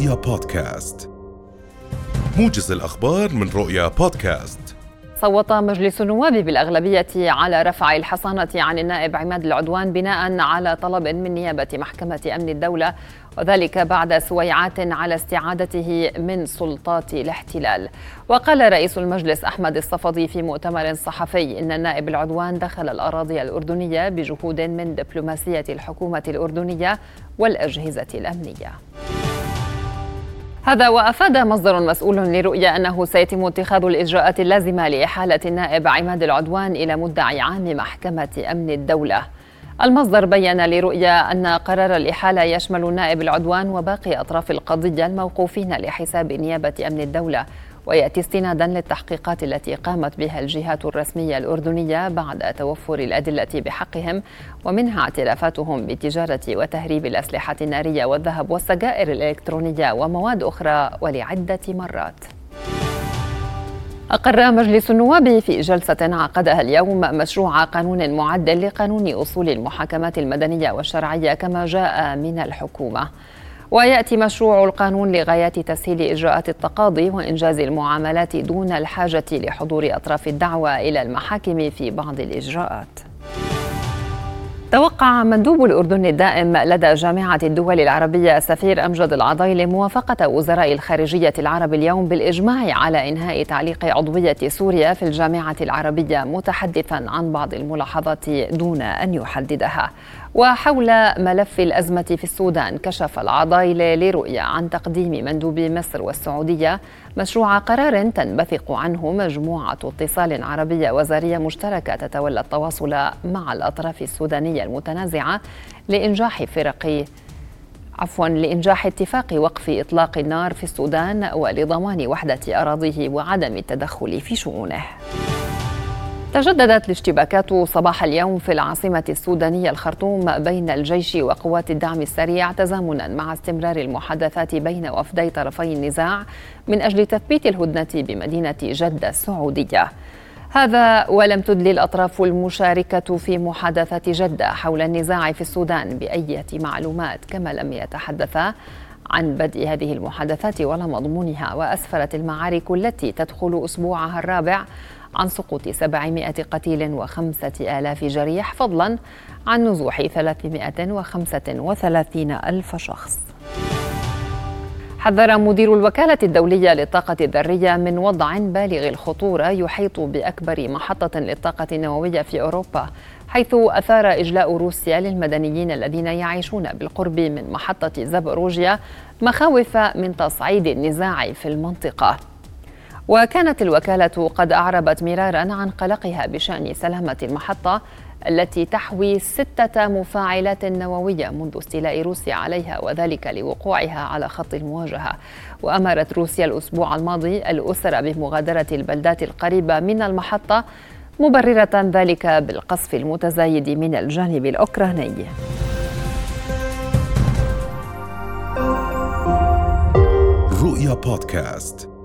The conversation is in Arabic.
رؤيا بودكاست. موجز الأخبار من رؤيا بودكاست. صوت مجلس النواب بالأغلبية على رفع الحصانة عن النائب عماد العدوان بناء على طلب من نيابة محكمة أمن الدولة وذلك بعد سويعات على استعادته من سلطات الاحتلال. وقال رئيس المجلس أحمد الصفدي في مؤتمر صحفي إن النائب العدوان دخل الأراضي الأردنية بجهود من دبلوماسية الحكومة الأردنية والأجهزة الأمنية. هذا وأفاد مصدر مسؤول لرؤيا أنه سيتم اتخاذ الإجراءات اللازمة لإحالة النائب عماد العدوان إلى مدعي عام محكمة أمن الدولة. المصدر بين لرؤيا أن قرار الإحالة يشمل النائب العدوان وباقي أطراف القضية الموقوفين لحساب نيابة أمن الدولة. ويأتي استنادا للتحقيقات التي قامت بها الجهات الرسمية الأردنية بعد توفر الأدلة بحقهم ومنها اعترافاتهم بتجارة وتهريب الأسلحة النارية والذهب والسجائر الإلكترونية ومواد أخرى ولعدة مرات. أقر مجلس النواب في جلسة عقدها اليوم مشروع قانون معدل لقانون أصول المحاكمات المدنية والشرعية كما جاء من الحكومة. ويأتي مشروع القانون لغاية تسهيل إجراءات التقاضي وإنجاز المعاملات دون الحاجة لحضور أطراف الدعوة إلى المحاكم في بعض الإجراءات. توقع مندوب الأردن الدائم لدى جامعة الدول العربية سفير أمجد العضيل موافقة وزراء الخارجية العرب اليوم بالإجماع على إنهاء تعليق عضوية سوريا في الجامعة العربية متحدثا عن بعض الملاحظات دون أن يحددها. وحول ملف الأزمة في السودان كشف العضايل لرؤية عن تقديم مندوب مصر والسعودية مشروع قرار تنبثق عنه مجموعة اتصال عربية وزارية مشتركة تتولى التواصل مع الأطراف السودانية. المتنازعة لإنجاح فرق عفوا لإنجاح اتفاق وقف إطلاق النار في السودان ولضمان وحدة أراضيه وعدم التدخل في شؤونه. تجددت الاشتباكات صباح اليوم في العاصمة السودانية الخرطوم بين الجيش وقوات الدعم السريع تزامنا مع استمرار المحادثات بين وفدي طرفي النزاع من أجل تثبيت الهدنة بمدينة جدة السعودية. هذا ولم تدلي الأطراف المشاركة في محادثات جدة حول النزاع في السودان بأية معلومات كما لم يتحدثا عن بدء هذه المحادثات ولا مضمونها وأسفرت المعارك التي تدخل أسبوعها الرابع عن سقوط 700 قتيل وخمسة آلاف جريح فضلا عن نزوح 335 ألف شخص. حذر مدير الوكالة الدولية للطاقة الذرية من وضع بالغ الخطورة يحيط بأكبر محطة للطاقة النووية في أوروبا حيث أثار إجلاء روسيا للمدنيين الذين يعيشون بالقرب من محطة زابروجيا مخاوف من تصعيد النزاع في المنطقة. وكانت الوكالة قد أعربت مرارا عن قلقها بشأن سلامة المحطة التي تحوي ستة مفاعلات نووية منذ استيلاء روسيا عليها وذلك لوقوعها على خط المواجهة. وأمرت روسيا الأسبوع الماضي الأسر بمغادرة البلدات القريبة من المحطة مبررة ذلك بالقصف المتزايد من الجانب الأوكراني. رؤيا بودكاست.